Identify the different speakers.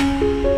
Speaker 1: Música